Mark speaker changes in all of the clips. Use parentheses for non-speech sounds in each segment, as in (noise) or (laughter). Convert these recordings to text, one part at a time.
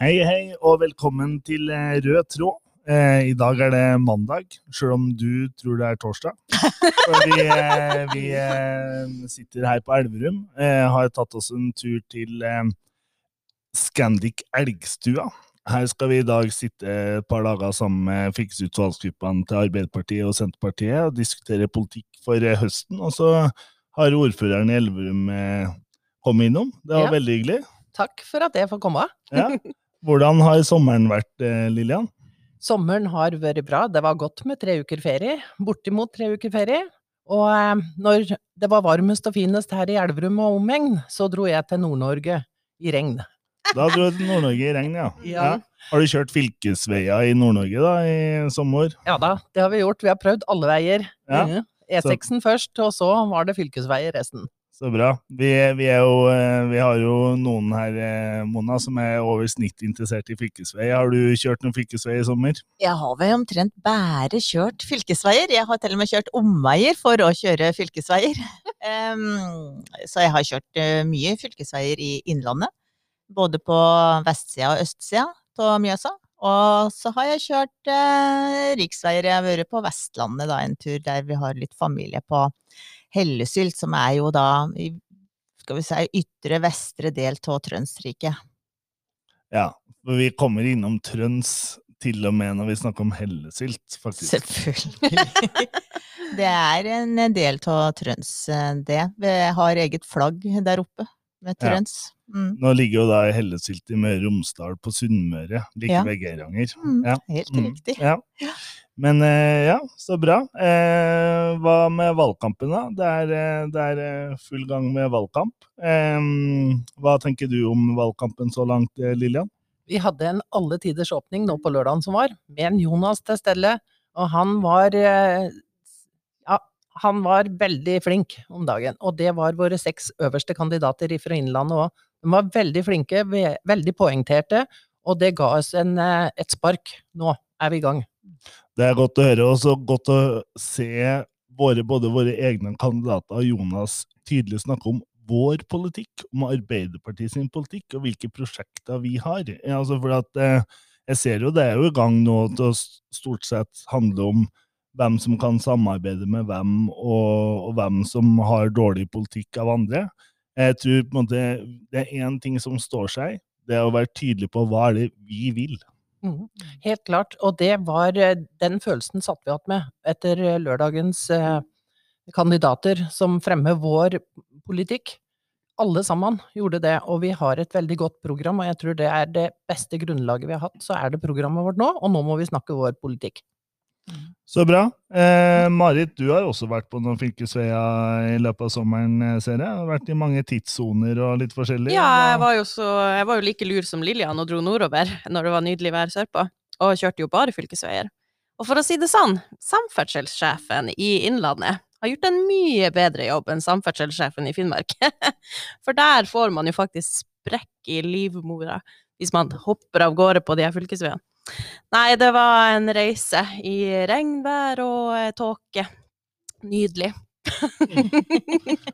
Speaker 1: Hei, hei, og velkommen til eh, Rød tråd. Eh, I dag er det mandag, selv om du tror det er torsdag. (laughs) For vi, eh, vi eh, sitter her på Elverum. Eh, har tatt oss en tur til eh, Scandic Elgstua. Her skal vi i dag sitte et par dager sammen med fylkesutvalgsgruppene til Arbeiderpartiet og Senterpartiet og diskutere politikk for høsten. Og så har ordføreren i Elverum kommet innom. Det var
Speaker 2: Ja.
Speaker 1: veldig hyggelig.
Speaker 2: Takk for at jeg får komme.
Speaker 1: Ja. (laughs) Hvordan har sommeren vært, eh, Lillian?
Speaker 2: Sommeren har vært bra. Det var godt med tre uker ferie. Bortimot tre uker ferie. Og eh, når det var varmest og finest her i Elverum og omegn, så dro jeg til Nord-Norge i regn.
Speaker 1: Da dro du til Nord-Norge i regn, ja. (laughs)
Speaker 2: Ja.
Speaker 1: Har du kjørt fylkesveier i Nord-Norge da, i sommer?
Speaker 2: Ja da, det har vi gjort. Vi har prøvd alle veier.
Speaker 1: Ja,
Speaker 2: Mhm. E6-en først, og så var det fylkesveier resten.
Speaker 1: Så bra. Vi, vi, jo, eh, vi har jo noen her, eh, Mona, som er over snitt interessert i fylkesvei. Har du kjørt noen fylkesvei i sommer?
Speaker 3: Jeg har vel omtrent bare kjørt fylkesveier. Jeg har til og med kjørt omveier for å kjøre fylkesveier. (laughs) Um, så jeg har kjørt eh, mye fylkesveier i Innlandet. Både på vestsida og østsida av Mjøsa. Og så har jeg kjørt eh, riksveier. Jeg har vært på Vestlandet da, en tur der vi har litt familie på Hellesylt, som er jo da i skal vi si, ytre vestre del av Trøndsriket.
Speaker 1: Ja, vi kommer innom Trøns til og med når vi snakker om hellesylt, faktisk.
Speaker 3: Selvfølgelig. (laughs) det er en del av Trøns, eh, det. Vi har eget flagg der oppe med
Speaker 1: Ja.
Speaker 3: Trøns. Mm.
Speaker 1: Nå ligger jo da i Møre og Romsdal på Sunnmøre, like
Speaker 3: Ja.
Speaker 1: ved Geiranger.
Speaker 3: Mm.
Speaker 1: Ja.
Speaker 3: Helt
Speaker 1: Mm.
Speaker 3: riktig.
Speaker 1: Ja. Men eh, ja, så bra. Eh, hva med valgkampen, da? Det er, eh, det er eh, full gang med valgkamp. Eh, hva tenker du om valgkampen så langt, Lillian?
Speaker 2: Vi hadde en alle tiders åpning nå på lørdagen som var, med en Jonas til stelle, og han var eh, han var veldig flink om dagen. Og det var våre seks øverste kandidater fra Innlandet òg. De var veldig flinke, veldig poengterte, og det ga oss en, eh, et spark. Nå er vi i gang.
Speaker 1: Det er godt å høre, og så godt å se våre, både våre egne kandidater og Jonas tydelig snakke om vår politikk, om Arbeiderpartiet sin politikk, og hvilke prosjekter vi har. Altså for at, eh, jeg ser jo det er jo i gang nå til å stort sett handle om hvem som kan samarbeide med hvem, og, og hvem som har dårlig politikk av andre. Jeg tror på en måte det er én ting som står seg, det er å være tydelig på hva er det vi vil.
Speaker 2: Mm, Helt klart. Og det var eh, Den følelsen satt vi igjen med etter eh, lørdagens eh, kandidater som fremmer vår politikk. Alle sammen gjorde det, og vi har et veldig godt program, og jeg tror det er det beste grunnlaget vi har hatt. Så er det programmet vårt nå, og nå må vi snakke vår politikk.
Speaker 1: Så bra. Eh, Marit, du har også vært på noen fylkesveier i løpet av sommeren, eh, ser jeg. Har vært i mange tidssoner og litt forskjellig.
Speaker 4: Ja, jeg var, jo så, jeg var jo like lur som Lillian og dro nordover (laughs) når det var nydelig vær sørpå, og kjørte jo bare fylkesveier. Og for å si det sånn, samferdselssjefen i Innlandet har gjort en mye bedre jobb enn samferdselssjefen i Finnmark. (laughs) For der får man jo faktisk sprekk i livmora hvis man hopper av gårde på de her fylkesveiene. Nei, det var en reise i regnvær og eh, tåke. Nydelig. (laughs)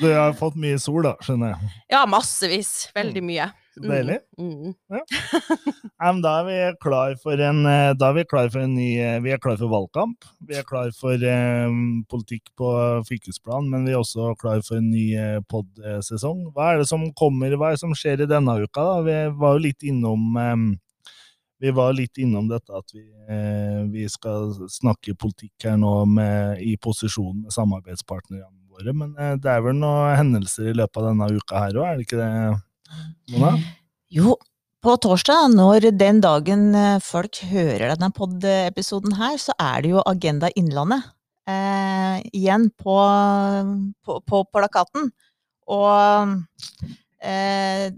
Speaker 1: Du har fått mye sol, da, skjønner jeg.
Speaker 4: Ja, massevis. Veldig mye.
Speaker 1: Så deilig.
Speaker 4: Mm.
Speaker 1: Ja, men da er vi klar for en, eh, vi klar for en ny eh, Vi er klar for valgkamp. Vi er klar for eh, politikk på fylkesplan, men vi er også klar for en ny eh, pod-sesong. Hva er det som kommer, hva er det som skjer i denne uka? da? Vi var jo litt innom eh, vi var litt innom dette at vi, eh, vi skal snakke politikk her nå med, i posisjon med samarbeidspartnerne våre, men eh, det er vel noen hendelser i løpet av denne uka her òg, er det ikke det, Mona?
Speaker 3: Jo, på torsdag, når den dagen eh, folk hører denne pod-episoden her, så er det jo Agenda Innlandet eh, igjen på, på, på plakaten. Og eh,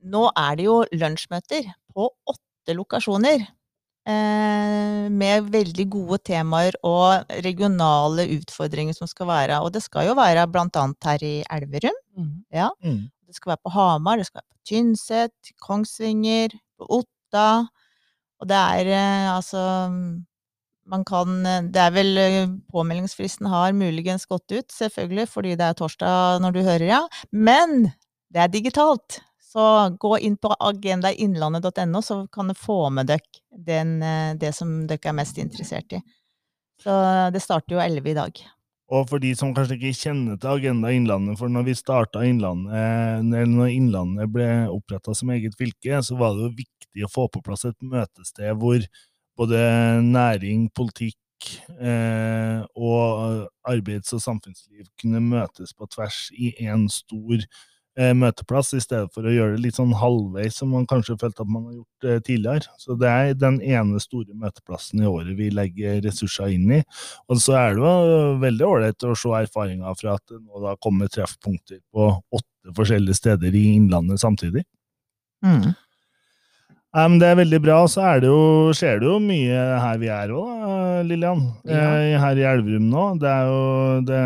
Speaker 3: nå er det jo lunsjmøter på åtte lokasjoner. Eh, med veldig gode temaer og regionale utfordringer som skal være. Og det skal jo være blant annet her i Elverum. Ja.
Speaker 1: Mm.
Speaker 3: Det skal være på Hamar, det skal være på Tynset, Kongsvinger, på Otta. Og det er eh, altså Man kan Det er vel eh, Påmeldingsfristen har muligens gått ut, selvfølgelig, fordi det er torsdag når du hører, ja. Men det er digitalt. Så gå inn på agendainnlandet.no, så kan du få med dere eh, det som dere er mest interessert i. Så det starter jo 11 i dag.
Speaker 1: Og for de som kanskje ikke kjenner til Agenda Innlandet, for når vi starta Innlandet, eller når Innlandet ble oppretta som eget fylke, så var det jo viktig å få på plass et møtested hvor både næring, politikk eh, og arbeids- og samfunnsliv kunne møtes på tvers i én stor eh, møteplass, i stedet for å gjøre det litt sånn halvveis, som man kanskje følte at man har gjort eh, tidligere. Så det er den ene store møteplassen i året vi legger ressurser inn i. Og så er det jo veldig ålreit å se erfaringer fra at det nå da kommer treffpunkter på åtte forskjellige steder i Innlandet samtidig.
Speaker 3: Mm.
Speaker 1: Men det er veldig bra. Så er det jo, skjer det jo mye her vi er òg, Lillian.
Speaker 2: Ja.
Speaker 1: Eh, her i Elverum nå. Det er jo det,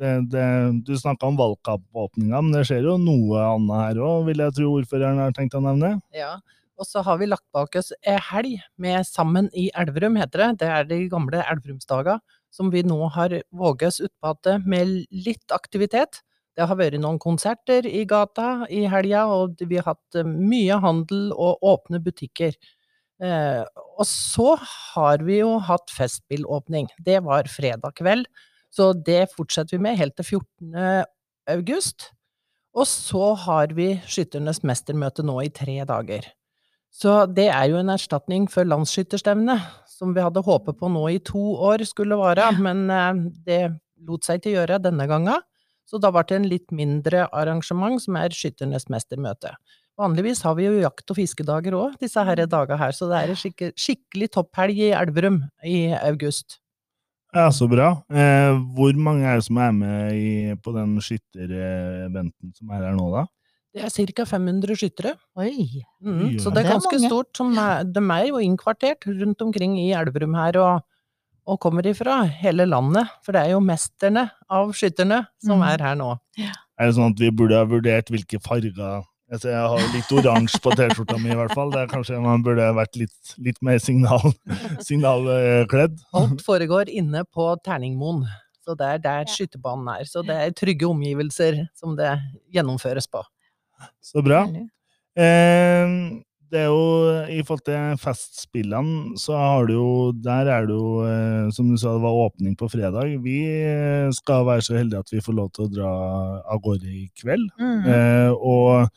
Speaker 1: det, det, Du snakka om valgkampåpninga, men det skjer jo noe annet her òg, vil jeg tro ordføreren har tenkt å nevne.
Speaker 2: Ja, og så har vi lagt bak oss ei helg med Sammen i Elverum, heter det. Det er de gamle Elverumsdaga, som vi nå har våget oss utpå igjen med litt aktivitet. Det har vært noen konserter i gata i helga, og vi har hatt eh, mye handel og åpne butikker. Eh, og så har vi jo hatt festspillåpning. Det var fredag kveld, så det fortsetter vi med helt til 14. august. Og så har vi Skytternes mestermøte nå i tre dager. Så det er jo en erstatning for landsskytterstevnet, som vi hadde håpet på nå i to år skulle vare, men eh, det lot seg ikke gjøre denne gangen. Så da ble det en litt mindre arrangement, som er Skytternes mestermøte. Vanligvis har vi jo jakt- og fiskedager òg, disse her dager her, så det er en skikke, skikkelig topphelg i Elverum i august.
Speaker 1: Ja, så bra. Eh, hvor mange er det som er med i, på den skyttereventen som er her nå, da?
Speaker 2: Det er ca. 500 skyttere.
Speaker 3: Oi.
Speaker 2: Mm, så det er
Speaker 3: Det er
Speaker 2: ganske stort. Som er, de er jo innkvartert rundt omkring i Elverum her, og, og kommer ifra hele landet. For det er jo mesterne av skytterne som
Speaker 3: mm.
Speaker 2: er her nå.
Speaker 1: Er det sånn at vi burde ha vurdert hvilke farger Jeg jeg har litt oransje på T-skjorta mi, i hvert fall. Det er kanskje man burde vært litt, litt mer signal, (laughs) signalkledd.
Speaker 2: Alt foregår inne på Terningmoen. Så det er der skytebanen er. Så det er trygge omgivelser som det gjennomføres på.
Speaker 1: Så bra. Eh, det er jo I forhold til Festspillene, så har du jo Der er det jo, eh, som du sa, det var åpning på fredag. Vi eh, skal være så heldige at vi får lov til å dra av gårde i kveld.
Speaker 3: Mm.
Speaker 1: Eh, og,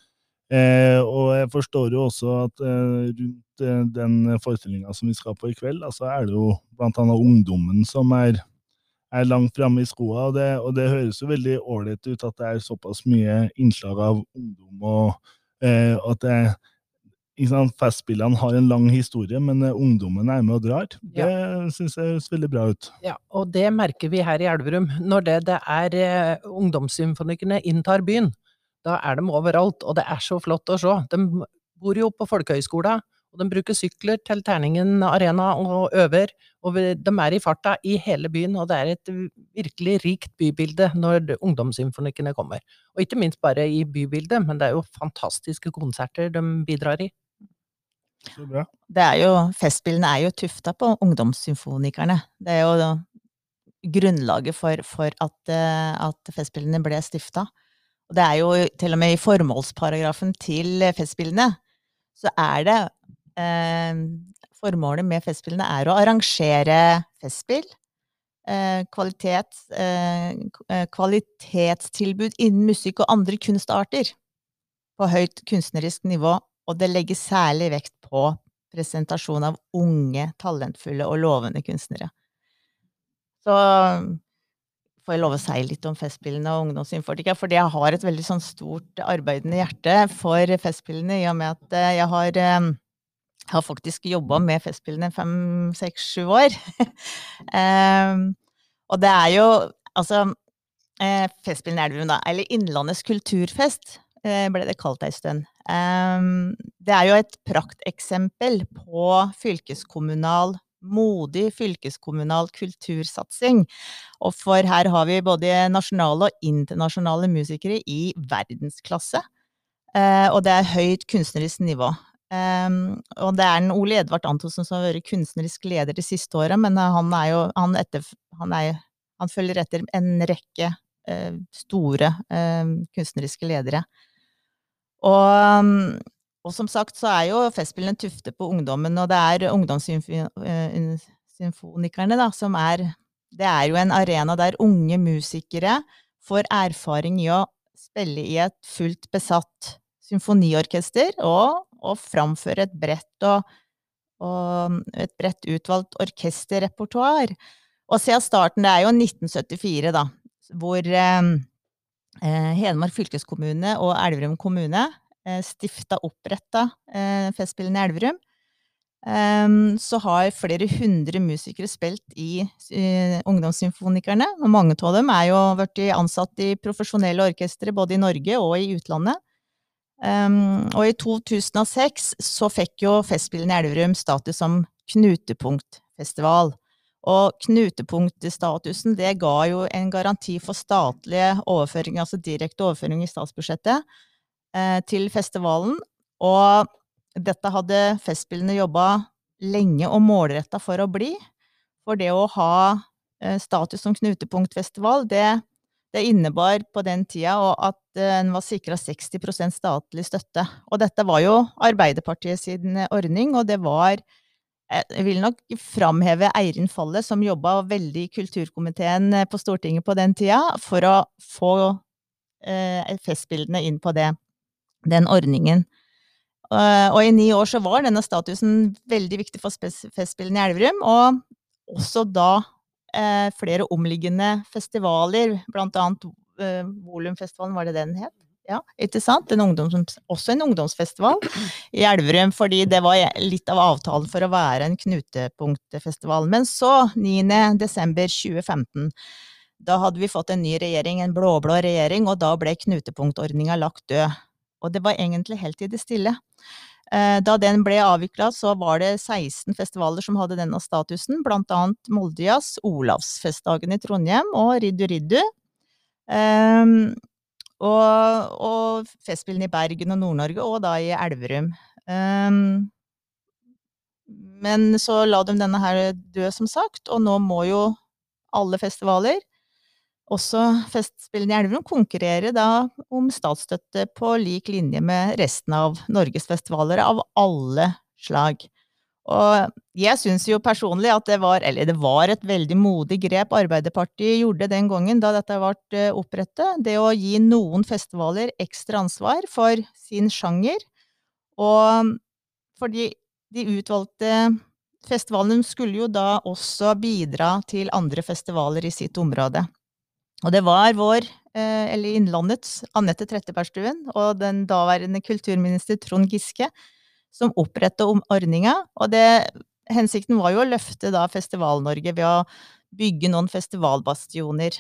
Speaker 1: eh, og jeg forstår jo også at eh, rundt eh, den forestillinga som vi skal på i kveld, altså er det jo annet ungdommen som er, er langt framme i skoa, og det, og det høres jo veldig ålreit ut at det er såpass mye innslag av ungdom, og eh, at det liksom, Festspillene har en lang historie, men eh, ungdommen er med og drar. Det syns jeg høres veldig bra ut.
Speaker 2: Ja, og det merker vi her i Elverum. Når det, det er eh, ungdomssymfonikerne inntar byen, da er de overalt, og det er så flott å se. De bor jo på folkehøyskolen, og de bruker sykler til Terningen arena og øver, og de er i farta i hele byen, og det er et virkelig rikt bybilde når ungdomssymfonikkene kommer. Og ikke minst bare i bybildet, men det er jo fantastiske konserter de bidrar i.
Speaker 1: Så.
Speaker 3: Det er jo, festspillene er jo tufta på ungdomssymfonikerne. Det er jo grunnlaget for, for at, eh, at festspillene ble stifta. Og det er jo til og med i formålsparagrafen til festspillene, så er det eh, Formålet med festspillene er å arrangere festspill. Eh, kvalitet, eh, eh, kvalitetstilbud innen musikk og andre kunstarter på høyt kunstnerisk nivå, og det legges særlig vekt på presentasjon av unge, talentfulle og lovende kunstnere. Så får jeg lov å si litt om Festspillene og ungdomsinfortika. fordi jeg har et veldig sånn stort arbeidende hjerte for Festspillene, i og med at eh, jeg har, eh, har faktisk jobba med Festspillene fem, seks, sju år. um, (laughs) og det er jo altså Festspillene Elverum, da, eller Innlandets kulturfest, ble det kalt ei stund. Um, det er jo et prakteksempel på fylkeskommunal modig fylkeskommunal kultursatsing. Og for her har vi både nasjonale og internasjonale musikere i verdensklasse. Eh, og det er høyt kunstnerisk nivå. Em, og det er den Ole Edvard Antonsen som har vært kunstnerisk leder de siste åra, men eh, han er jo han, etter, han, er, han følger etter en rekke eh, store kunstneriske ledere. Og, og som sagt så er jo Festspillene tufte på ungdommen, og det er ungdomssymfonikerne da, som er Det er jo en arena der unge musikere får erfaring i å spille i et fullt besatt symfoniorkester, og, og framføre et bredt og, og et bredt utvalgt orkesterrepertoar. Og siden starten, det er jo 1974, da, hvor eh, eh, Hedmark fylkeskommune og Elverum kommune stifta oppretta eh, Festspillene i Elverum. Um, så har flere hundre musikere spilt i Ungdomssymfonikerne, og mange av dem er jo blitt ansatt i profesjonelle orkestre både i Norge og i utlandet. Um, og i 2006 så fikk jo Festspillene i Elverum status som knutepunktfestival. Og knutepunktstatusen det ga jo en garanti for statlige overføringer, altså direkte overføring i statsbudsjettet, eh, til festivalen. Og dette hadde Festspillene jobba lenge og målretta for å bli. For det å ha eh, status som knutepunktfestival, det, det innebar på den tida at eh, en var sikra 60% statlig støtte. Og dette var jo Arbeiderpartiet sin ordning, og det var jeg vil nok framheve Eirin Fallet, som jobba veldig i kulturkomiteen eh, på Stortinget på den tida, for å få eh, festbildene inn på det, den ordningen. Uh, og i ni år så var denne statusen veldig viktig for Festspillene i Elverum, og også da eh, flere omliggende festivaler, blant annet eh, Volumfestivalen, var det den het? Ja, ikke sant? En ungdoms, også en ungdomsfestival i Elverum, fordi det var litt av avtalen for å være en knutepunktfestival. Men så, 9. desember 2015, da hadde vi fått en ny regjering, en blå-blå regjering, og da ble knutepunktordninga lagt død. Og det var egentlig helt i det stille. Eh, da den ble avvikla, så var det 16 festivaler som hadde denne statusen, blant annet Moldejazz, Olavsfestdagen i Trondheim og Riddu Riddu. Um, og, og Festspillene i Bergen og Nord-Norge, og da i Elverum. Um, men så la de denne her dø, som sagt, og nå må jo alle festivaler, også Festspillene i Elverum, konkurrere da om statsstøtte på lik linje med resten av Norges festivaler av alle slag. Og jeg syns jo personlig at det var, eller det var et veldig modig grep Arbeiderpartiet gjorde den gangen da dette ble eh, opprettet, det å gi noen festivaler ekstra ansvar for sin sjanger. Og fordi de utvalgte festivalene skulle jo da også bidra til andre festivaler i sitt område. Og det var vår, eh, eller Innlandets, Anette Trettebergstuen og den daværende kulturminister Trond Giske som oppretta ordninga. Og det, hensikten var jo å løfte da Festival-Norge ved å bygge noen festivalbastioner.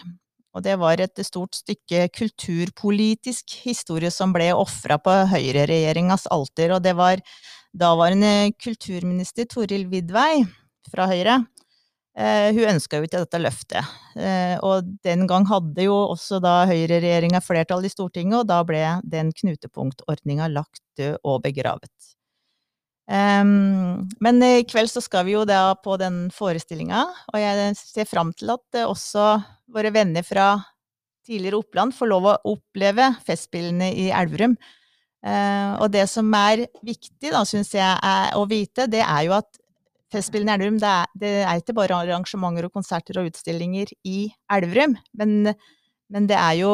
Speaker 3: Og det var et stort stykke kulturpolitisk historie som ble ofra på høyreregjeringas alter. Og det var daværende kulturminister Toril Vidvei fra Høyre. Eh, hun ønska jo ikke dette løftet. Eh, og den gang hadde jo også da høyreregjeringa flertall i Stortinget, og da ble den knutepunktordninga lagt død og begravet. Um, men i kveld så skal vi jo da på den forestillinga, og jeg ser fram til at eh, også våre venner fra tidligere Oppland får lov å oppleve Festspillene i Elverum. Og det som er viktig, da, syns jeg, å vite, det er jo at Festspillene i Elverum, det er, det er, ikke bare arrangementer og konserter og utstillinger i Elverum, men, men det er jo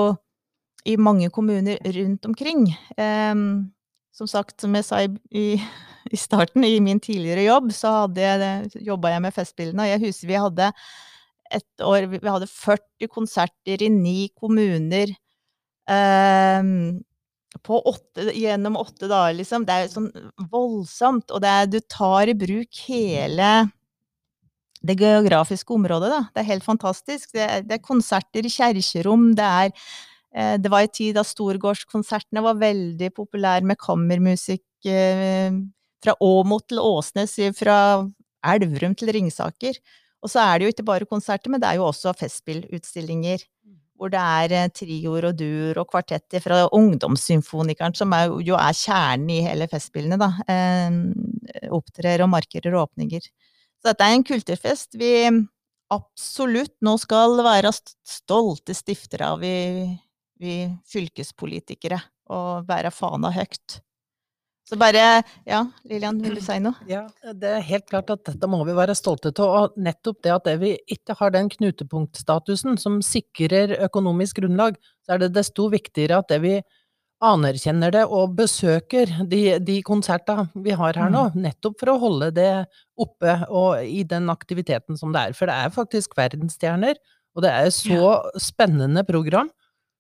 Speaker 3: i mange kommuner rundt omkring. Um, som sagt, som jeg sa i, i starten, i min tidligere jobb, så jobba jeg med Festspillene, og jeg husker vi hadde et år Vi hadde 40 konserter i ni kommuner på åtte, gjennom åtte dager, liksom. Det er sånn voldsomt. Og er, du tar i bruk hele det geografiske området, da. Det er helt fantastisk. Det er, det er konserter i kjerkerom, det er eh, det var en tid da storgårdskonsertene var veldig populære med kammermusikk, eh, fra Åmot til Åsnes, fra Elverum til Ringsaker. Og så er det jo ikke bare konserter, men det er jo også festspillutstillinger. Hvor det er eh, trioer og duer og kvartetter fra Ungdomssymfonikeren, som er, jo er kjernen i hele festspillene, da. Eh, opptrer og markerer og åpninger. Så dette er en kulturfest vi absolutt nå skal være stolte stiftere av, vi, vi fylkespolitikere. og bære fana høyt. Så bare Ja, Lillian, vil du si noe?
Speaker 2: Ja, det er helt klart at dette må vi være stolte av. Og nettopp det at det vi ikke har den knutepunktstatusen som sikrer økonomisk grunnlag, så er det desto viktigere at det vi anerkjenner det og besøker de, de konsertene vi har her nå, nettopp for å holde det oppe og i den aktiviteten som det er. For det er faktisk verdensstjerner, og det er så spennende program.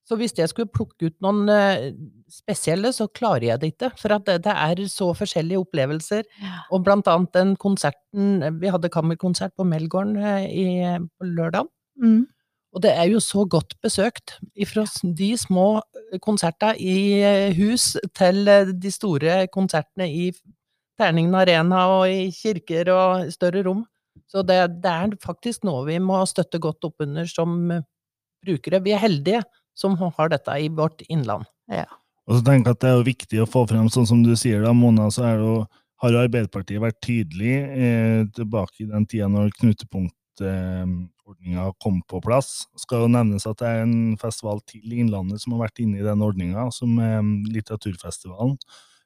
Speaker 2: Så hvis jeg skulle plukke ut noen eh, spesielle, så klarer jeg det ikke. For at det, det er så forskjellige opplevelser. Og blant annet den konserten Vi hadde kammerkonsert på Melgården eh, i, på lørdag.
Speaker 3: Mm.
Speaker 2: Og det er jo så godt besøkt. Fra de små konsertene i eh, hus til eh, de store konsertene i Terningen Arena og i kirker og større rom. Så det, det er faktisk noe vi må støtte godt opp under som eh, brukere. Vi er heldige som har dette i vårt innland.
Speaker 1: Og så tenker jeg at det er jo viktig å få frem, sånn som du sier da, Mona, så er det jo, har Arbeiderpartiet vært tydelig eh, tilbake i den tida når knutepunktordninga kom på plass. Skal jo nevnes at det er en festival til i Innlandet som har vært inne i den ordninga, som er Litteraturfestivalen.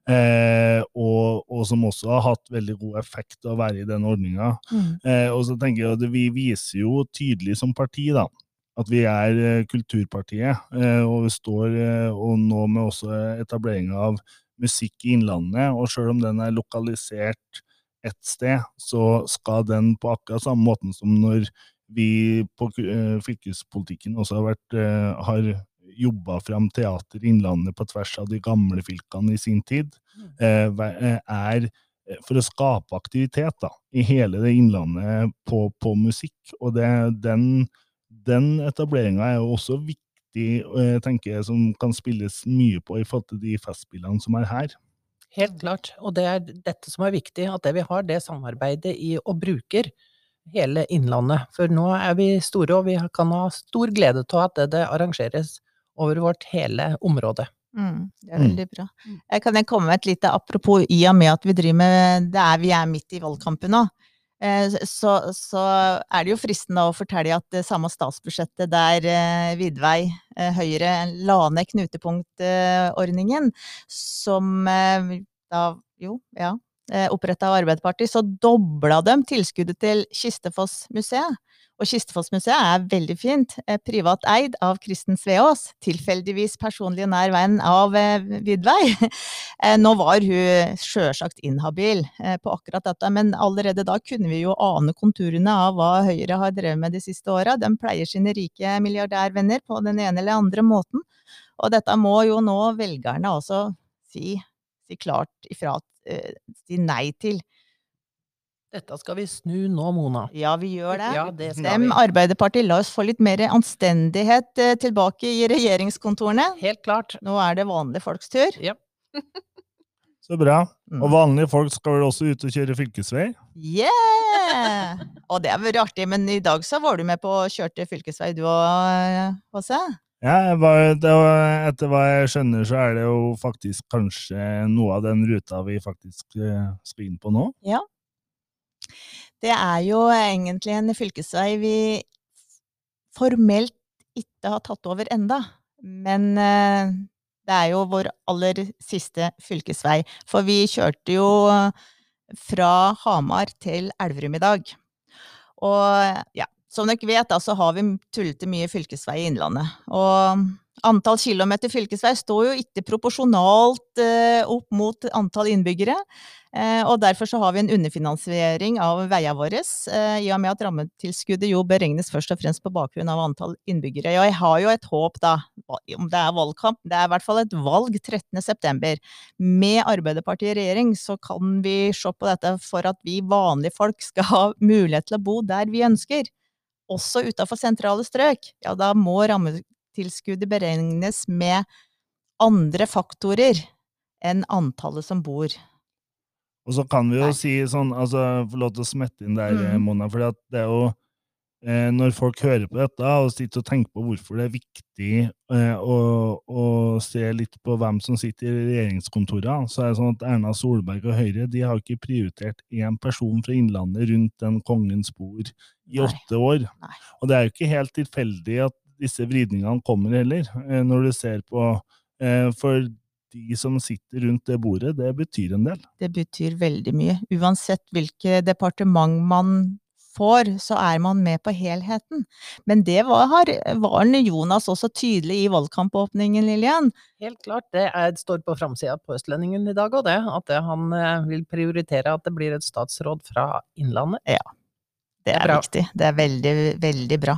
Speaker 1: Eh, og, og som også har hatt veldig god effekt av å være i den ordninga.
Speaker 3: Mm.
Speaker 1: Eh, og så tenker jeg at vi viser jo tydelig som parti da, at vi er eh, kulturpartiet, eh, og vi står eh, og nå med også etableringa av musikk i Innlandet, og selv om den er lokalisert ett sted, så skal den på akkurat samme måten som når vi på fylkespolitikken også har, vært, har jobba fram teater i Innlandet på tvers av de gamle fylkene i sin tid, eh, er for å skape aktivitet da, i hele det Innlandet på, på musikk. Og det, den, den etableringa er jo også viktig, tenker jeg, som kan spilles mye på i forhold til de festspillene som er her.
Speaker 2: Helt klart. Og det er dette som er viktig, at det vi har det samarbeidet i og bruker hele Innlandet. For nå er vi store, og vi kan ha stor glede av at det, det arrangeres over vårt hele område.
Speaker 3: Mm, det er
Speaker 1: Mm.
Speaker 3: veldig bra. Kan jeg komme med et lite apropos i og med at vi driver med det er, Vi er midt i valgkampen nå. Eh, Så, så er det jo fristende å fortelle at det samme statsbudsjettet der eh, Vidvei eh, Høyre la ned knutepunktordningen, som da jo, ja, oppretta av Arbeiderpartiet, så dobla de tilskuddet til Kistefoss-museet. Og Kistefoss-museet er veldig fint. eh, Privat eid av Kristen Sveås. Tilfeldigvis personlig nær venn av eh, Vidvei. (laughs) Eh, Nå var hun sjølsagt inhabil eh, på akkurat dette, men allerede da kunne vi jo ane konturene av hva Høyre har drevet med de siste åra. De pleier sine rike milliardærvenner på den ene eller andre måten. Og dette må jo nå velgerne også si, si klart ifra, eh, si nei til.
Speaker 2: Dette skal vi snu nå, Mona.
Speaker 3: Ja, vi gjør det.
Speaker 2: Ja, det Stem
Speaker 3: Arbeiderpartiet, la oss få litt mer anstendighet eh, tilbake i regjeringskontorene.
Speaker 2: Helt klart.
Speaker 3: Nå er det vanlige folks tur.
Speaker 2: Ja. (laughs)
Speaker 1: Så bra.
Speaker 3: Mm.
Speaker 1: Og vanlige folk skal vel også ut og kjøre fylkesvei?
Speaker 3: Yeah! Og det er veldig artig, men i dag så var du med på å kjørte fylkesvei du òg, Åse?
Speaker 1: Ja, etter hva jeg skjønner, så er det jo faktisk kanskje noe av den ruta vi faktisk eh, skal inn på nå. Ja.
Speaker 3: Det er jo egentlig en fylkesvei vi formelt ikke har tatt over enda, men eh, det er jo vår aller siste fylkesvei. For vi kjørte jo fra Hamar til Elverum i dag. Og ja, som dere vet, da, så har vi tullete mye fylkesvei i Innlandet. Og antall kilometer fylkesvei står jo ikke proporsjonalt eh, opp mot antall innbyggere. Eh, og derfor så har vi en underfinansiering av veiene våre, eh, i og med at rammetilskuddet jo beregnes først og fremst på bakgrunn av antall innbyggere. Og jeg har jo et håp, da, om det er valgkamp, det er i hvert fall et valg 13.9. Med Arbeiderpartiet i regjering så kan vi se på dette for at vi vanlige folk skal ha mulighet til å bo der vi ønsker. Også utafor sentrale strøk. Ja, da må rammetilskuddet beregnes med andre faktorer enn antallet som bor.
Speaker 1: Og så kan vi jo
Speaker 3: Nei.
Speaker 1: si sånn, altså få lov til å smette inn der, eh,
Speaker 3: Mm.
Speaker 1: Mona, for det er jo Når folk hører på dette og sitter og tenker på hvorfor det er viktig eh, å, å se litt på hvem som sitter i regjeringskontorene, så er det sånn at Erna Solberg og Høyre de har ikke prioritert én person fra Innlandet rundt den kongens bord i åtte år. Og det er jo ikke helt tilfeldig at disse vridningene kommer heller, eh, når du ser på eh, For de som sitter rundt det bordet, det betyr en del.
Speaker 3: Det betyr veldig mye. Uansett hvilket departement man får, så er man med på helheten. Men det var, var Jonas også tydelig i valgkampåpningen, Lillian.
Speaker 2: Helt klart. Det er, står på framsida på Østlendingen i dag òg, det. At det, han eh, vil prioritere at det blir et statsråd fra Innlandet.
Speaker 3: Ja. Det er, det er viktig. Det er veldig, veldig bra.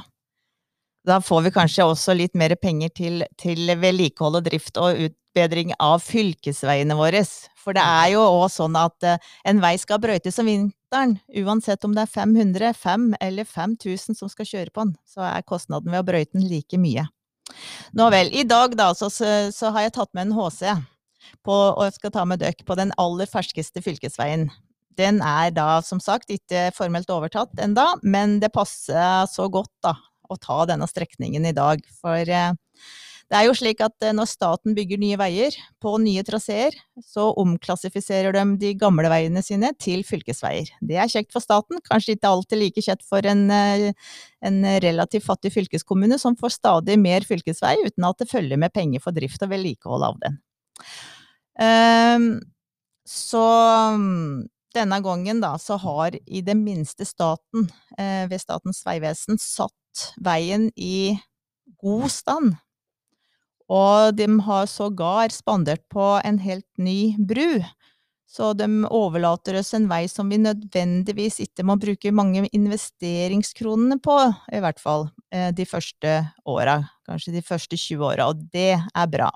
Speaker 3: Da får vi kanskje også litt mer penger til, til vedlikehold og drift og utbedring av fylkesveiene våre. For det er jo òg sånn at uh, en vei skal brøytes om vinteren. Uansett om det er 500, 5 eller 5000 som skal kjøre på den, så er kostnaden ved å brøyte den like mye. Nå vel. I dag da, så, så har jeg tatt med en HC, på, og skal ta med dere på den aller ferskeste fylkesveien. Den er da som sagt ikke formelt overtatt enda, men det passer så godt da å ta denne strekningen i dag. For eh, det er jo slik at eh, når staten bygger nye veier på nye traseer, så omklassifiserer de de gamle veiene sine til fylkesveier. Det er kjekt for staten, kanskje ikke alltid like kjekt for en, eh, en relativt fattig fylkeskommune som får stadig mer fylkesvei uten at det følger med penger for drift og vedlikehold av den. Um, så denne gangen da, så har i det minste staten, eh, ved Statens vegvesen, satt veien i god stand. Og de har sågar spandert på en helt ny bru. Så de overlater oss en vei som vi nødvendigvis ikke må bruke mange investeringskronene på, i hvert fall eh, de første åra, kanskje de første 20 åra, og det er bra.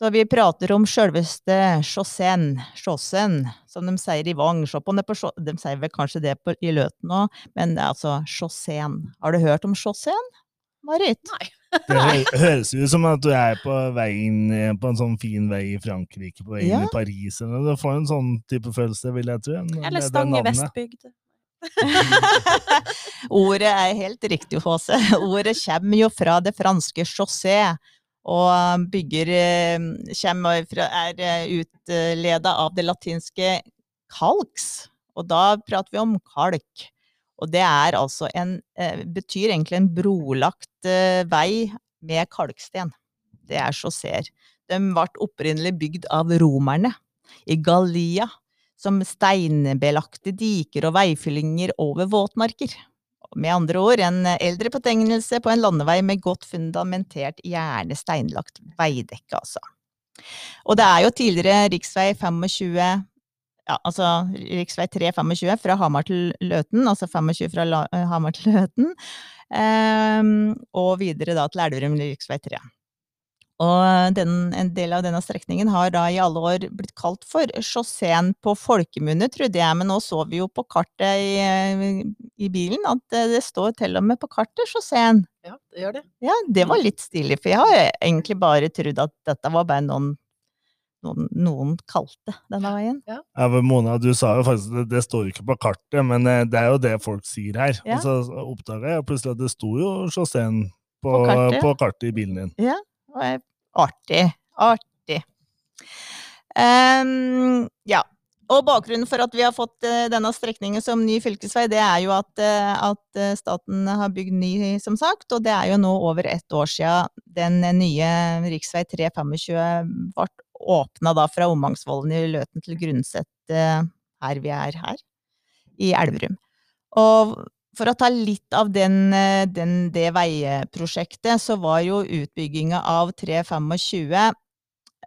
Speaker 3: Så vi prater om sjølveste chaussen, Chaussen, som de sier i Vang. De sier vel kanskje det på, i Løten òg, men det er altså chaussen. Har du hørt om Chaussén, Marit?
Speaker 4: Nei.
Speaker 1: det (laughs) høres ut som at du er på veien på en sånn fin vei i Frankrike, på veien ja. i Paris. Eller. Du får en sånn type følelse, vil jeg tro.
Speaker 4: Eller Stange Vestbygd. (laughs)
Speaker 3: Ordet er helt riktig, Håse. Ordet kommer jo fra det franske chaussé, og bygger eh, kommer fra, er eh, utleda av det latinske kalks. Og da prater vi om kalk. Og det er altså en eh, betyr egentlig en brolagt vei med kalksten. Det er chausseer. De ble opprinnelig bygd av romerne i Gallia som steinbelagte diker og veifyllinger over våtmarker. Med andre ord en eldre betegnelse på en landevei med godt fundamentert, gjerne steinlagt veidekke, altså. Og det er jo tidligere riksvei 25 ja, altså riksvei 325 fra Hamar til Løten, altså 25 fra La Hamar til Løten, um, og videre da til Elverum riksvei 3. Og den, en del av denne strekningen har da i alle år blitt kalt for sjåseen på folkemunne, trodde jeg, men nå så vi jo på kartet i, i bilen at det står til og med på kartet sjåseen.
Speaker 2: Ja, det gjør det.
Speaker 3: Ja, det var litt stilig, for jeg har egentlig bare trodd at dette var bare noen noen, noen, kalte denne veien.
Speaker 1: Ja. ja, Mona, du sa jo faktisk det, det står ikke på kartet, men eh, det er jo det folk sier her. Ja. Og så oppdaga jeg plutselig at det sto jo sjåseen på, på, på, kartet i bilen din.
Speaker 3: Ja, og jeg Artig. Artig. Um, ja. Og bakgrunnen for at vi har fått uh, denne strekningen som ny fylkesvei, det er jo at, uh, at staten har bygd ny, som sagt. Og det er jo nå over ett år siden den nye rv. 325 ble åpna da fra Ommangsvollen i Løten til Grundset, her vi er her, i Elverum. Og for å ta litt av den, eh, den, det veiprosjektet, så var jo utbygginga av 325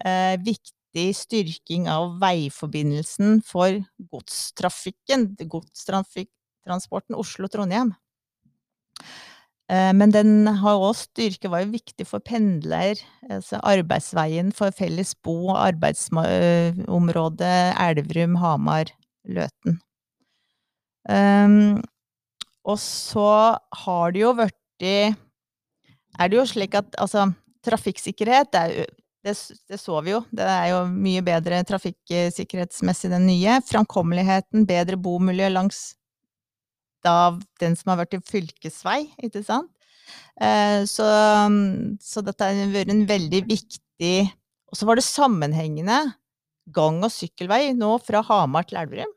Speaker 3: eh, viktig styrking av veiforbindelsen for godstrafikken, godstransporten Oslo-Trondheim. Eh, men den har også styrke, var jo viktig for pendler, altså arbeidsveien for felles bo- og arbeidsområdet Elverum, Hamar, Løten. Um, og så har det jo blitt Er det jo slik at altså, trafikksikkerhet det, er, det, det, så vi jo. Det er jo mye bedre trafikksikkerhetsmessig den nye. Framkommeligheten, bedre bomiljø langs da den som har vært i fylkesvei, ikke sant. Eh, så, så, dette har vært en veldig viktig Og så var det sammenhengende gang- og sykkelvei nå fra Hamar til Elverum.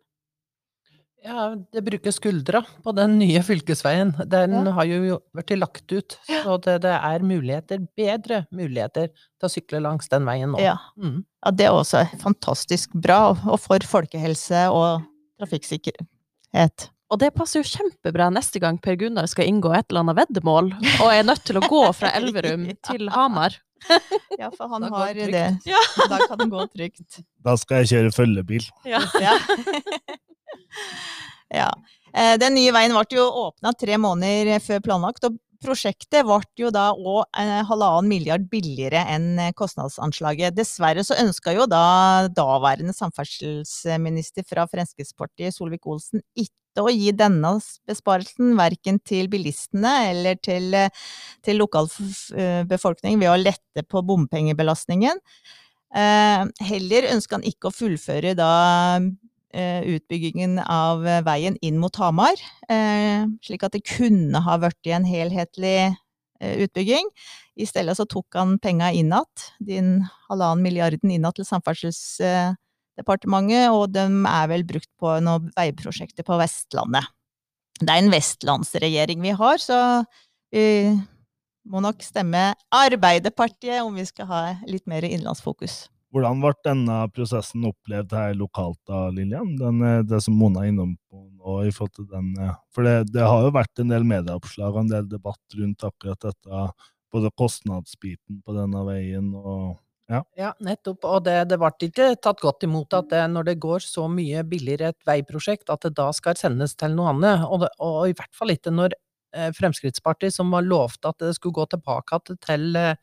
Speaker 2: Ja, det bruker skuldra på den nye fylkesveien. Den
Speaker 3: Ja.
Speaker 2: har jo blitt lagt ut, så det, det er muligheter, bedre muligheter til å sykle langs den veien nå.
Speaker 3: Ja.
Speaker 2: Mm.
Speaker 3: ja, det er også fantastisk bra, og for folkehelse og trafikksikkerhet.
Speaker 4: Og det passer jo kjempebra neste gang Per Gunnar skal inngå et eller annet veddemål, og er nødt til å gå fra Elverum (laughs) til Hamar. (laughs)
Speaker 3: Ja, for han har
Speaker 2: det
Speaker 3: det.
Speaker 4: Ja. (laughs)
Speaker 3: Da kan det gå trygt.
Speaker 1: Da skal jeg kjøre følgebil.
Speaker 4: Ja.
Speaker 3: Ja. ja. Eh, Den nye veien ble jo åpna tre måneder før planlagt, og prosjektet ble jo da òg halvannen milliard billigere enn eh, kostnadsanslaget. Dessverre så ønska jo da daværende samferdselsminister fra Fremskrittspartiet, Solvik-Olsen, ikke å gi denne besparelsen verken til bilistene eller til, eh, til lokalbefolkning ved å lette på bompengebelastningen. Eh, heller ønska han ikke å fullføre da eh, utbyggingen av eh, veien inn mot Hamar, eh, slik at det kunne ha blitt en helhetlig eh, utbygging. I stedet så tok han penga inn igjen, din halvannen milliarden inn igjen til Samferdselsdepartementet, og de er vel brukt på noen veiprosjekter på Vestlandet. Det er en vestlandsregjering vi har, så vi må nok stemme Arbeiderpartiet om vi skal ha litt mer innenlandsfokus.
Speaker 1: Hvordan ble denne prosessen opplevd her lokalt da, Lillian? Den, eh, det som Mona er innom på nå i forhold til den eh, For det, det har jo vært en del medieoppslag og en del debatt rundt akkurat dette, både kostnadsbiten på denne veien og
Speaker 2: Ja, nettopp. Og det, det ble ikke tatt godt imot at det, når det går så mye billigere et veiprosjekt, at det da skal sendes til noe annet. Og, det, og i hvert fall ikke når eh, Fremskrittspartiet, som var lovt at det skulle gå tilbake til, til, eh,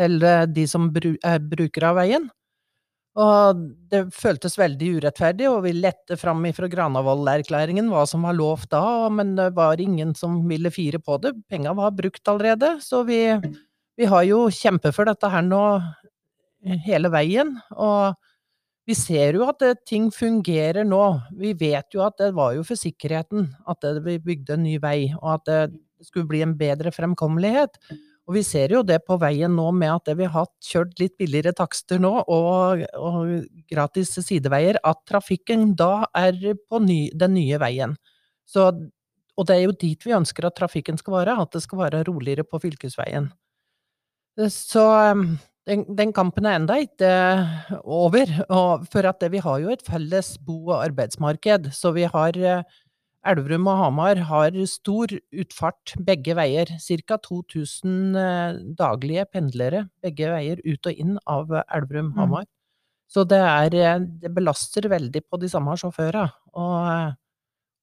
Speaker 2: til de som bru, eh, bruker av veien. Og det føltes veldig urettferdig, og vi lette fram ifra Granavolden-erklæringen hva som var lov da, men det var ingen som ville fire på det. Penga var brukt allerede, så vi, vi har jo kjempet for dette her nå hele veien, og vi ser jo at ting fungerer nå. Vi vet jo at det var jo for sikkerheten at vi bygde en ny vei, og at det skulle bli en bedre fremkommelighet. Og vi ser jo det på veien nå med at vi har kjørt litt billigere takster nå, og, og gratis sideveier, at trafikken da er på ny, den nye veien. Så, og det er jo dit vi ønsker at trafikken skal være, at det skal være roligere på fylkesveien. Så um, den, den kampen er enda ikke over, og for at vi har jo et felles bo- og arbeidsmarked, så vi har eh, Elverum og Hamar har stor utfart begge veier. Ca. 2000 eh, daglige pendlere begge veier ut og inn av
Speaker 3: Mm.
Speaker 2: Elverum-Hamar. Så det, er, eh, det belaster veldig på de samme sjåførene, og, eh,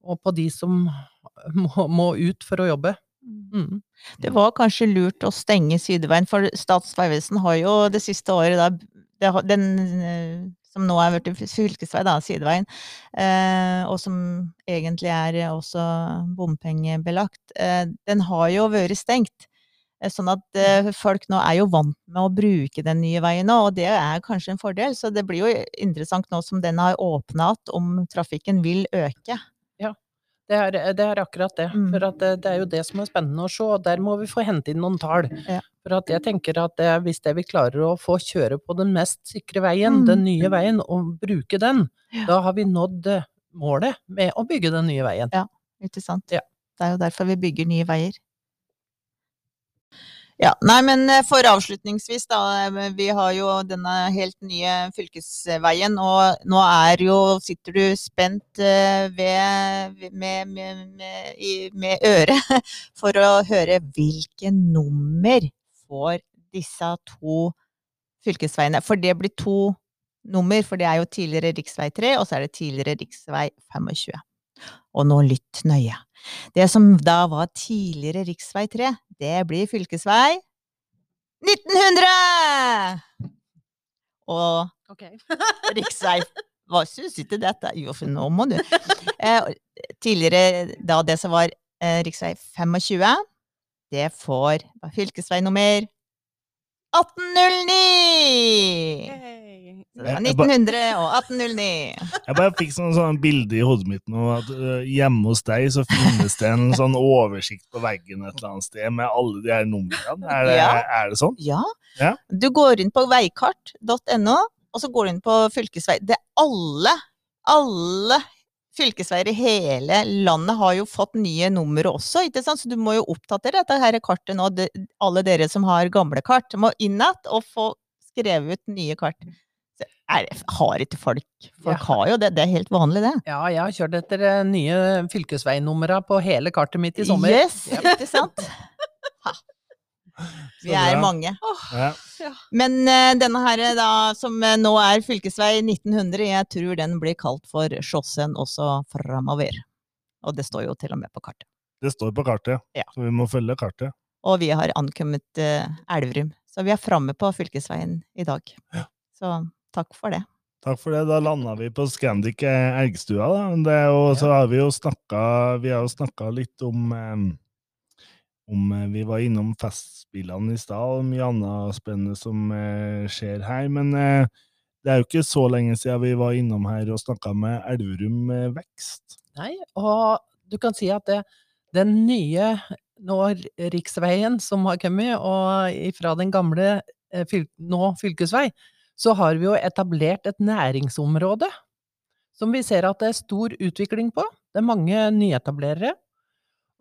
Speaker 2: og på de som (laughs) må, må ut for å jobbe. Mm.
Speaker 3: Det var kanskje lurt å stenge sideveien, for Statens vegvesen har jo det siste året da det, Den som nå er blitt fylkesvei, da, sideveien, eh, og som egentlig er også bompengebelagt, eh, den har jo vært stengt. Eh, Sånn at eh, folk nå er jo vant med å bruke den nye veien nå, og det er kanskje en fordel. Så det blir jo interessant nå som den har åpna igjen, om trafikken vil øke.
Speaker 2: Det er, det er akkurat det.
Speaker 3: Mm.
Speaker 2: For at det, det er jo det som er spennende å se, og der må vi få hente inn noen tall.
Speaker 3: Ja.
Speaker 2: For at jeg tenker at det, hvis det vi klarer å få kjøre på den mest sikre veien,
Speaker 3: Mm.
Speaker 2: den nye veien, og bruke den,
Speaker 3: Ja.
Speaker 2: da har vi nådd eh, målet med å bygge den nye veien.
Speaker 3: Ikke sant?
Speaker 2: Ja.
Speaker 3: Det er jo derfor vi bygger nye veier. Ja, nei, men eh, for avslutningsvis, da. eh, Vi har jo denne helt nye fylkesveien, og nå er jo Sitter du spent eh, ved, med, med, med, med øret (laughs) for å høre hvilke nummer får disse to fylkesveiene? For det blir to nummer, for det er jo tidligere riksvei 3, og så er det tidligere riksvei 25. Og nå lytt nøye. Det som da var tidligere riksvei 3, det blir fylkesvei 1900! Og
Speaker 4: okay. (laughs)
Speaker 3: riksvei Hva syns til dette? Jo, for nå må du eh, Tidligere, da det som var eh, riksvei 25, det får fylkesvei nummer 1809! Så det var
Speaker 1: Jeg- jeg
Speaker 3: 1900 og 1809.
Speaker 1: Jeg bare fikk sånn, sånn bilde i hodet mitt nå, at hjemme hos deg så finnes det en sånn oversikt på veggen et eller annet sted med alle de her numrene. Er det,
Speaker 3: Ja.
Speaker 1: er det sånn?
Speaker 3: Ja.
Speaker 1: Ja.
Speaker 3: Du går inn på veikart.no, og så går du inn på fylkesvei. Det er alle, alle fylkesveier i hele landet har jo fått nye numre også, ikke sant? så du må jo oppdatere dette her kartet nå. Alle dere som har gamle kart, må inn igjen og få skrevet ut nye kart. Er, har ikke folk Folk
Speaker 2: Ja.
Speaker 3: har jo det, det er helt vanlig, det.
Speaker 2: Ja, jeg har kjørt etter eh, nye fylkesveinumra på hele kartet mitt i sommer.
Speaker 3: Yes, ikke sant? (laughs) Ha. Vi er mange.
Speaker 1: Ja.
Speaker 3: Men uh, denne her da, som eh, nå er fylkesvei 1900, jeg tror den blir kalt for Sjåsen også framover. Og det står jo til og med på kartet.
Speaker 1: Det står på kartet,
Speaker 3: Ja.
Speaker 1: så vi må følge kartet.
Speaker 3: Og vi har ankommet uh, Elverum. Så vi er framme på fylkesveien i dag. Så takk for det.
Speaker 1: Takk for det. Da landa vi på Scandic eh, Elgstua. Da. Det er jo, Så har vi jo snakka Vi har jo snakka litt om eh, om eh, Vi var innom Festspillene i stad, og mye annet spennende som eh, skjer her. Men eh, det er jo ikke så lenge siden vi var innom her og snakka med Elverum eh, Vekst.
Speaker 2: Nei, og du kan si at det, den nye nå riksveien som har kommet, og ifra den gamle eh, fyl, nå fylkesvei, så har vi jo etablert et næringsområde som vi ser at det er stor utvikling på. Det er mange nyetablerere.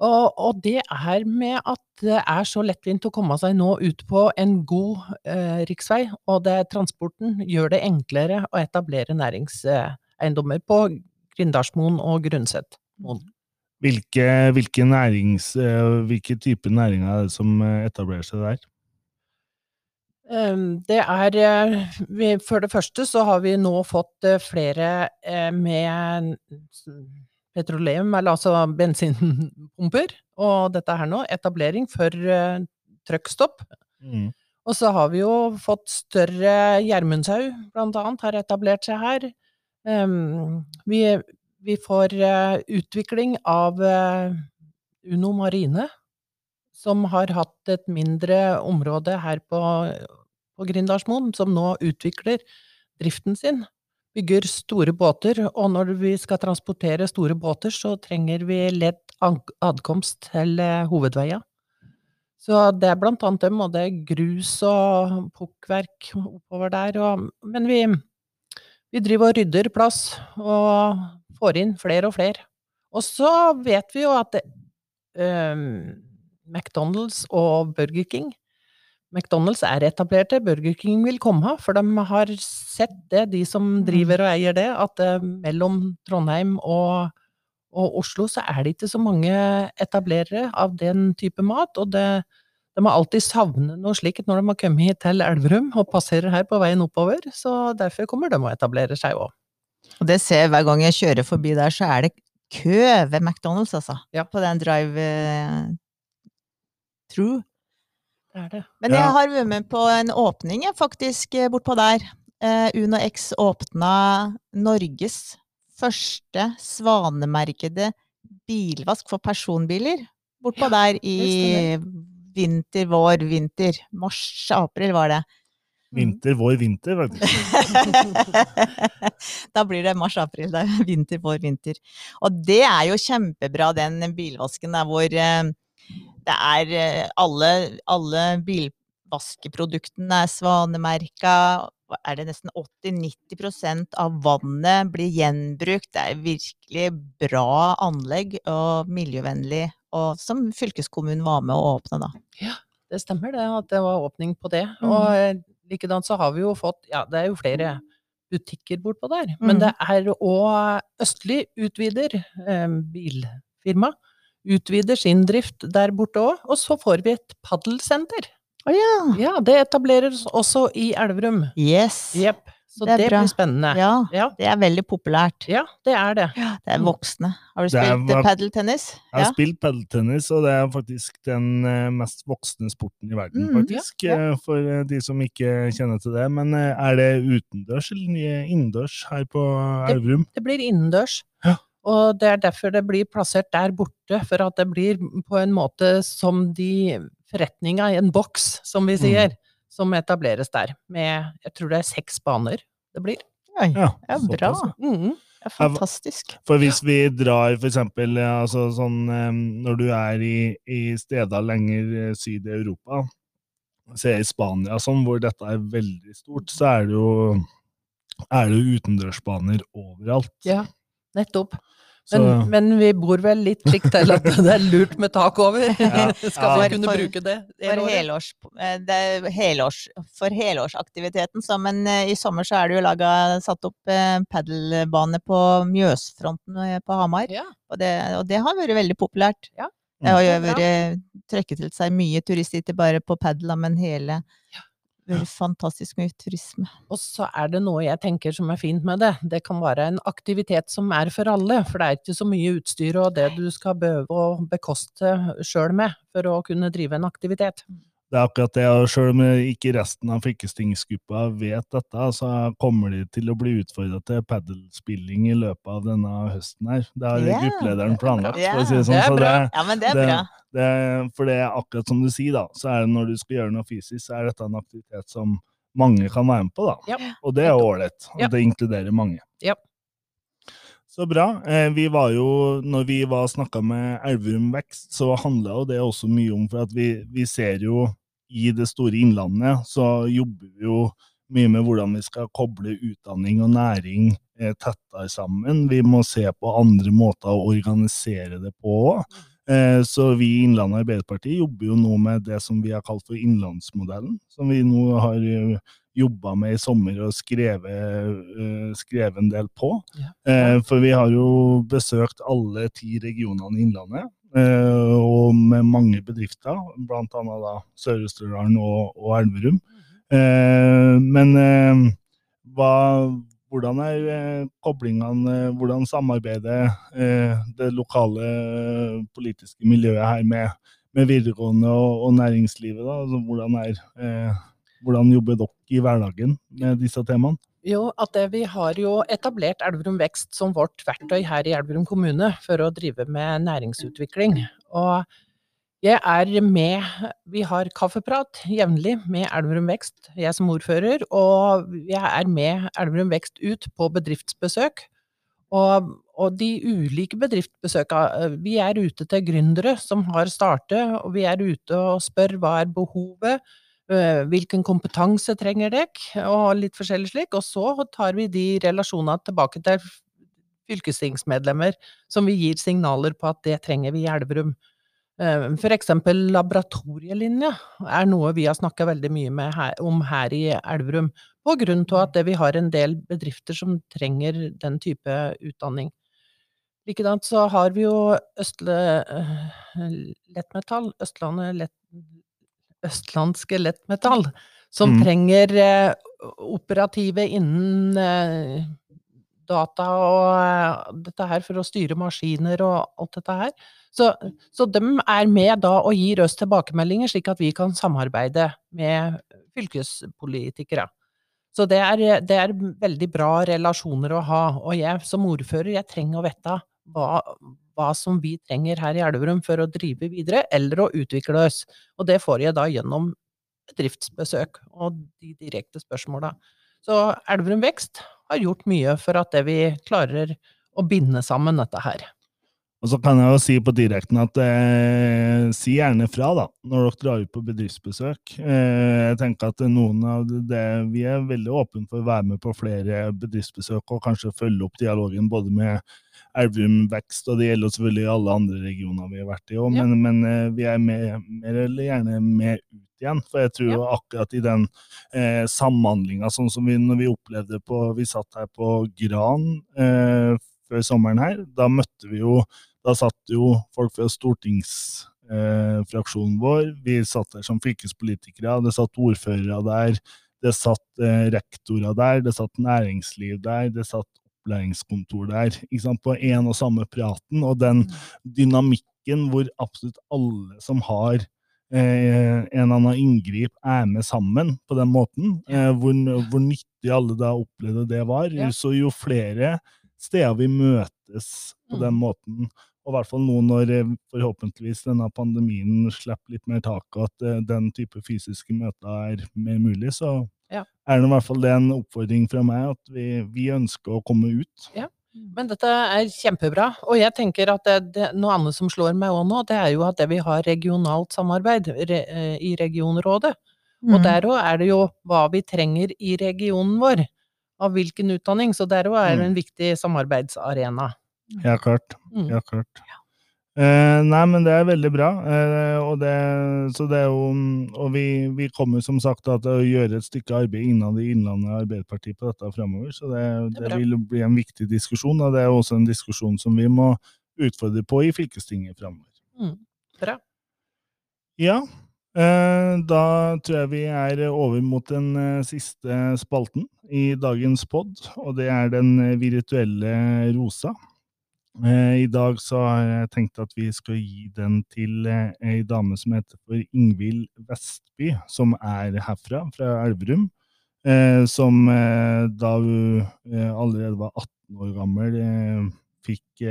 Speaker 2: Og, og det er med at det er så lettvint å komme seg nå ut på en god eh, riksvei, og det, transporten gjør det enklere å etablere næringseiendommer på Grindalsmoen og Grundsetmoen.
Speaker 1: Hvilke, hvilke, nærings, eh, hvilke type næringer er det som eh, etablerer seg der?
Speaker 2: Ehm, Det er eh, vi, For det første så har vi nå fått eh, flere eh, med petroleum, eller altså bensinpumper, og dette her nå, etablering for truckstopp.
Speaker 1: Mm.
Speaker 2: Og så har vi jo fått større Gjermundshaug, blant annet, har etablert seg her. Ehm, vi, vi får utvikling av Uno Marine, som har hatt et mindre område her på, på Grindalsmoen, som nå utvikler driften sin. Bygger store båter, og når vi skal transportere store båter, så trenger vi lett adkomst til eh, hovedveia. Så det er blant annet dem, og det er grus og pukkverk oppover der. Og, men vi, vi driver og rydder plass, og får inn flere og flere. Og så vet vi jo at det, ehm, McDonald's og Burger King McDonald's er etablerte, Burger King vil komme, for de har sett det, de som driver og eier det, at eh, mellom Trondheim og, og Oslo så er det ikke så mange etablerere av den type mat, og det, de har alltid savnet noe slikt når de har kommet hit til Elverum og passerer her på veien oppover, så derfor kommer de å etablere seg òg.
Speaker 3: Og det ser jeg hver gang jeg kjører forbi der, så er det kø ved McDonald's, altså.
Speaker 2: Ja.
Speaker 3: På den drive through.
Speaker 2: Det er det.
Speaker 3: Men jeg har vært med på en åpning, faktisk, eh, bortpå der. Eh, Uno X åpna Norges første svanemerkede bilvask for personbiler. Bortpå der i vinter, vår, vinter. Mars, april var det.
Speaker 1: Vinter, vår vinter, faktisk. (laughs)
Speaker 3: da blir det mars-april. Det er (laughs) vinter, vår, vinter. Og det er jo kjempebra, den bilvasken der hvor eh, det er eh, alle, alle bilvaskeproduktene er svanemerka. Er det nesten 80-90% av vannet blir gjenbrukt. Det er virkelig bra anlegg og miljøvennlig. Og som fylkeskommunen var med å åpne, da.
Speaker 2: Ja, Det stemmer det, at det var åpning på det.
Speaker 3: Mm.
Speaker 2: Og eh, likedan så har vi jo fått, ja, det er jo flere butikker bortpå der, men
Speaker 3: Mm.
Speaker 2: det er òg Østli utvider, eh, bilfirma, utvider sin drift der borte òg, og så får vi et paddelsenter.
Speaker 3: Å ja!
Speaker 2: Ja, det etableres også i Elverum.
Speaker 3: Yes!
Speaker 2: Yep. Så
Speaker 3: Det
Speaker 2: det,
Speaker 3: er
Speaker 2: blir spennende.
Speaker 3: Ja,
Speaker 2: Ja.
Speaker 3: det er veldig populært.
Speaker 2: ja, det er det.
Speaker 3: Det er voksne. Har du spilt eh, padeltennis?
Speaker 1: Jeg har spilt padeltennis, og det er faktisk den eh, mest voksne sporten i verden,
Speaker 3: Mm,
Speaker 1: faktisk.
Speaker 2: ja, ja.
Speaker 1: eh, For eh, de som ikke kjenner til det. Men er det utendørs eller innendørs her på
Speaker 2: Det- Det blir innendørs.
Speaker 1: Ja.
Speaker 2: Og det er derfor det blir plassert der borte, for at det blir på en måte som de forretninga i en boks, som vi sier, som etableres der. Med, jeg tror det er seks baner det blir.
Speaker 3: Oi,
Speaker 1: Ja,
Speaker 3: ja, bra.
Speaker 1: såpass.
Speaker 2: Mhm.
Speaker 3: Det er fantastisk.
Speaker 1: For hvis vi drar for eksempel eh, altså sånn Når du er i, i steder lenger eh, syd i Europa, se i Spania sånn, hvor dette er veldig stort, så er det jo er det jo utendørsbaner overalt.
Speaker 2: Ja, nettopp.
Speaker 1: Så,
Speaker 2: Men, men vi bor vel litt slik til at det er lurt med tak over.
Speaker 1: Ja. (laughs)
Speaker 2: Skal vi
Speaker 3: Ja.
Speaker 2: kunne
Speaker 3: For-
Speaker 2: bruke det?
Speaker 3: For, helårs, eh, det er helårs, for helårsaktiviteten, så, men eh, i sommer så er det jo laga, satt opp eh, padelbane på Mjøsfronten eh, på Hamar.
Speaker 2: Ja.
Speaker 3: Og det, og det har vært veldig populært.
Speaker 2: Ja.
Speaker 3: Det har jo vært trukket til seg mye turister, ikke bare på padel, men hele vært fantastisk mye turisme.
Speaker 2: Og så er det noe jeg tenker som er fint med det. Det kan være en aktivitet som er for alle, for det er ikke så mye utstyr og det du skal behøve å bekoste sjøl med for å kunne drive en aktivitet.
Speaker 1: Det er akkurat det, og selv om ikke resten av fylkestingsgruppa vet dette, så kommer de til å bli utfordra til padelspilling i løpet av denne høsten her. Det har
Speaker 3: yeah.
Speaker 1: gruppelederen planlagt, for å si det sånn.
Speaker 2: det
Speaker 1: så
Speaker 2: bra.
Speaker 3: Ja, men det er
Speaker 1: Det-
Speaker 3: bra.
Speaker 1: Det, for det er akkurat som du sier, da, så er det når du skal gjøre noe fysisk, så er dette en aktivitet som mange kan være med på, da.
Speaker 2: Ja.
Speaker 1: Og det er ålreit.
Speaker 2: Ja.
Speaker 1: Og det inkluderer mange.
Speaker 2: Ja.
Speaker 1: Så bra. Eh, vi var jo, når vi var snakka med Elverum Vekst, så handla jo det også mye om For at vi, vi ser jo i det store innlandet, så jobber vi jo mye med hvordan vi skal koble utdanning og næring eh, tettere sammen. Vi må se på andre måter å organisere det på òg. Eh, Så vi i Innlandet Arbeiderparti jobber jo nå med det som vi har kalt for innlandsmodellen, som vi nå har jobba med i sommer og skrevet, eh, skrevet en del på.
Speaker 2: Ja.
Speaker 1: Eh, For vi har jo besøkt alle ti regionene i Innlandet, eh, og med mange bedrifter, annet Sør-Østerdalen og, og Elverum. Eh, Men eh, hva, hvordan er eh, koblingene, eh, hvordan samarbeider eh, det lokale politiske miljøet her med, med videregående og, og næringslivet? Altså, hvordan, er, hvordan jobber dere i hverdagen med disse temaene?
Speaker 2: Jo, at vi har jo etablert Elverum Vekst som vårt verktøy her i Elverum kommune for å drive med næringsutvikling. Og jeg er med, vi har kaffeprat jevnlig med Elverum Vekst, jeg som ordfører, og jeg er med Elverum Vekst ut på bedriftsbesøk. Og, og de ulike bedriftsbesøka, vi er ute til gründere som har startet, og vi er ute og spør hva er behovet, Eh, Hvilken kompetanse trenger dere, og litt forskjellig slik. Og så tar vi de relasjonene tilbake til fylkestingsmedlemmer, som vi gir signaler på at det trenger vi i Elverum. Eh, For eksempel laboratorielinja er noe vi har snakka veldig mye med her, om her i Elverum, på grunn av at vi har en del bedrifter som trenger den type utdanning. Likedan så har vi jo Østle eh, lettmetall, lett, Østlandske lettmetall, som
Speaker 1: Mm.
Speaker 2: trenger eh, operative innen data og eh, dette her for å styre maskiner og alt dette her. Så, så de er med da og gir oss tilbakemeldinger, slik at vi kan samarbeide med fylkespolitikere. Så det er, det er veldig bra relasjoner å ha. Og jeg som ordfører, jeg trenger å vite hva, hva som vi trenger her i Elverum for å drive videre, eller å utvikle oss. Og det får jeg da gjennom bedriftsbesøk og de direkte spørsmåla. Så Elverum Vekst har gjort mye for at vi klarer å binde sammen dette her.
Speaker 1: Og så kan jeg jo si på direkten at eh, si gjerne fra da, når dere drar ut på bedriftsbesøk. Eh, jeg tenker at noen av det, Vi er veldig åpne for å være med på flere bedriftsbesøk og kanskje følge opp dialogen både med Elverum Vekst, og det gjelder selvfølgelig alle andre regioner vi har vært i òg,
Speaker 2: Ja.
Speaker 1: men, men eh, vi er med, mer eller gjerne med ut igjen. For jeg tror
Speaker 2: Ja.
Speaker 1: akkurat i den eh, samhandlinga, sånn som vi når vi opplevde på Vi satt her på Gran eh, før sommeren her, da møtte vi jo Da satt jo folk fra stortingsfraksjonen vår, vi satt der som fylkespolitikere, det satt ordførere der, det satt eh, rektorer der, det satt næringsliv der, det satt opplæringskontor der, på en og samme praten, og den dynamikken hvor absolutt alle som har eh, en eller annen inngrip, er med sammen på den måten, eh, hvor, hvor nyttig alle da opplevde det var,
Speaker 2: Ja.
Speaker 1: så jo flere steder vi møtes på
Speaker 2: Mm.
Speaker 1: den måten, og i hvert fall nå når eh, forhåpentligvis denne pandemien slipper litt mer tak, og at eh, den type fysiske møter er mer mulig, så
Speaker 2: Ja.
Speaker 1: er det i hvert fall det en oppfordring fra meg, at vi, vi ønsker å komme ut. Ja.
Speaker 2: Men dette er kjempebra, og jeg tenker at det, det, noe annet som slår meg òg nå, det er jo at det vi har regionalt samarbeid re, eh, i regionrådet. Og
Speaker 3: Mm.
Speaker 2: der òg er det jo hva vi trenger i regionen vår, av hvilken utdanning. Så der òg er det en viktig samarbeidsarena.
Speaker 1: Ja, klart.
Speaker 2: Mm.
Speaker 1: Ja, klart. Eh, nei, men det er veldig bra. Eh, og det, så det er jo, og vi, vi kommer som sagt da, til å gjøre et stykke arbeid innad i Innlandet Arbeiderparti på dette framover. Så det,
Speaker 2: Det
Speaker 1: vil bli en viktig diskusjon, og det er også en diskusjon som vi må utfordre på i fylkestinget framover.
Speaker 2: Mm. Bra.
Speaker 1: Ja, eh, da tror jeg vi er over mot den eh, siste spalten i dagens pod, og det er den eh, virtuelle rosa. Eh, I dag så har jeg tenkt at vi skal gi den til eh, ei dame som heter for Ingvild Vestby, som er herfra, fra Elverum. Eh, som da hun allerede var 18 år gammel, fikk,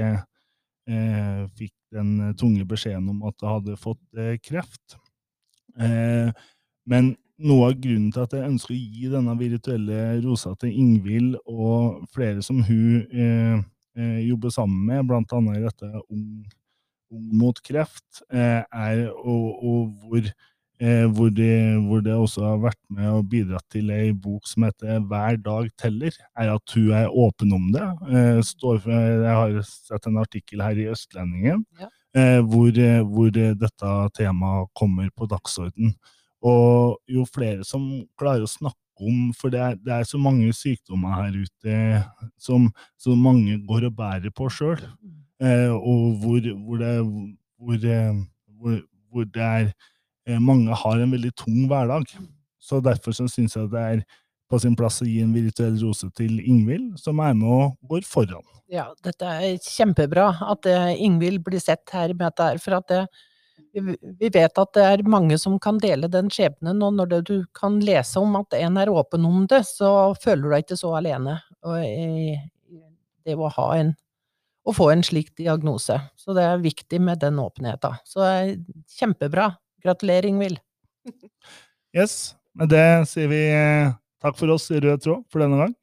Speaker 1: fikk den tunge beskjeden om at hun hadde fått kreft. Men noe av grunnen til at jeg ønsker å gi denne virtuelle rosa til Ingvild og flere som hun jobber sammen med, annet i dette Ung, ung mot kreft, eh, er og, og hvor, eh, hvor, det, hvor det også har vært med og bidratt til ei bok som heter Hver dag teller, er at hun er åpen om det. Eh, står for, jeg har sett en artikkel her i Østlendingen
Speaker 2: Ja.
Speaker 1: eh, hvor, eh, hvor eh, dette temaet kommer på dagsorden. Og jo flere som klarer å snakke om, for det er, det er så mange sykdommer her ute som, som mange går og bærer på sjøl, eh, og hvor, hvor, det, hvor, eh, hvor, det er eh, Mange har en veldig tung hverdag. Så derfor så syns jeg det er på sin plass å gi en virtuell rose til Ingvild, som er med og går foran.
Speaker 2: Ja, dette er kjempebra at eh, Ingvild blir sett her med dette her, for at det, vi vet at det er mange som kan dele den skjebnen, og når det, du kan lese om at en er åpen om det, så føler du deg ikke så alene. Og i, det å ha en å få en slik diagnose. Så det er viktig med den åpenheten. Så det er kjempebra. Gratulerer, Ingvild. (laughs)
Speaker 1: Yes, med det sier vi eh, takk for oss i Rød tråd for denne gang.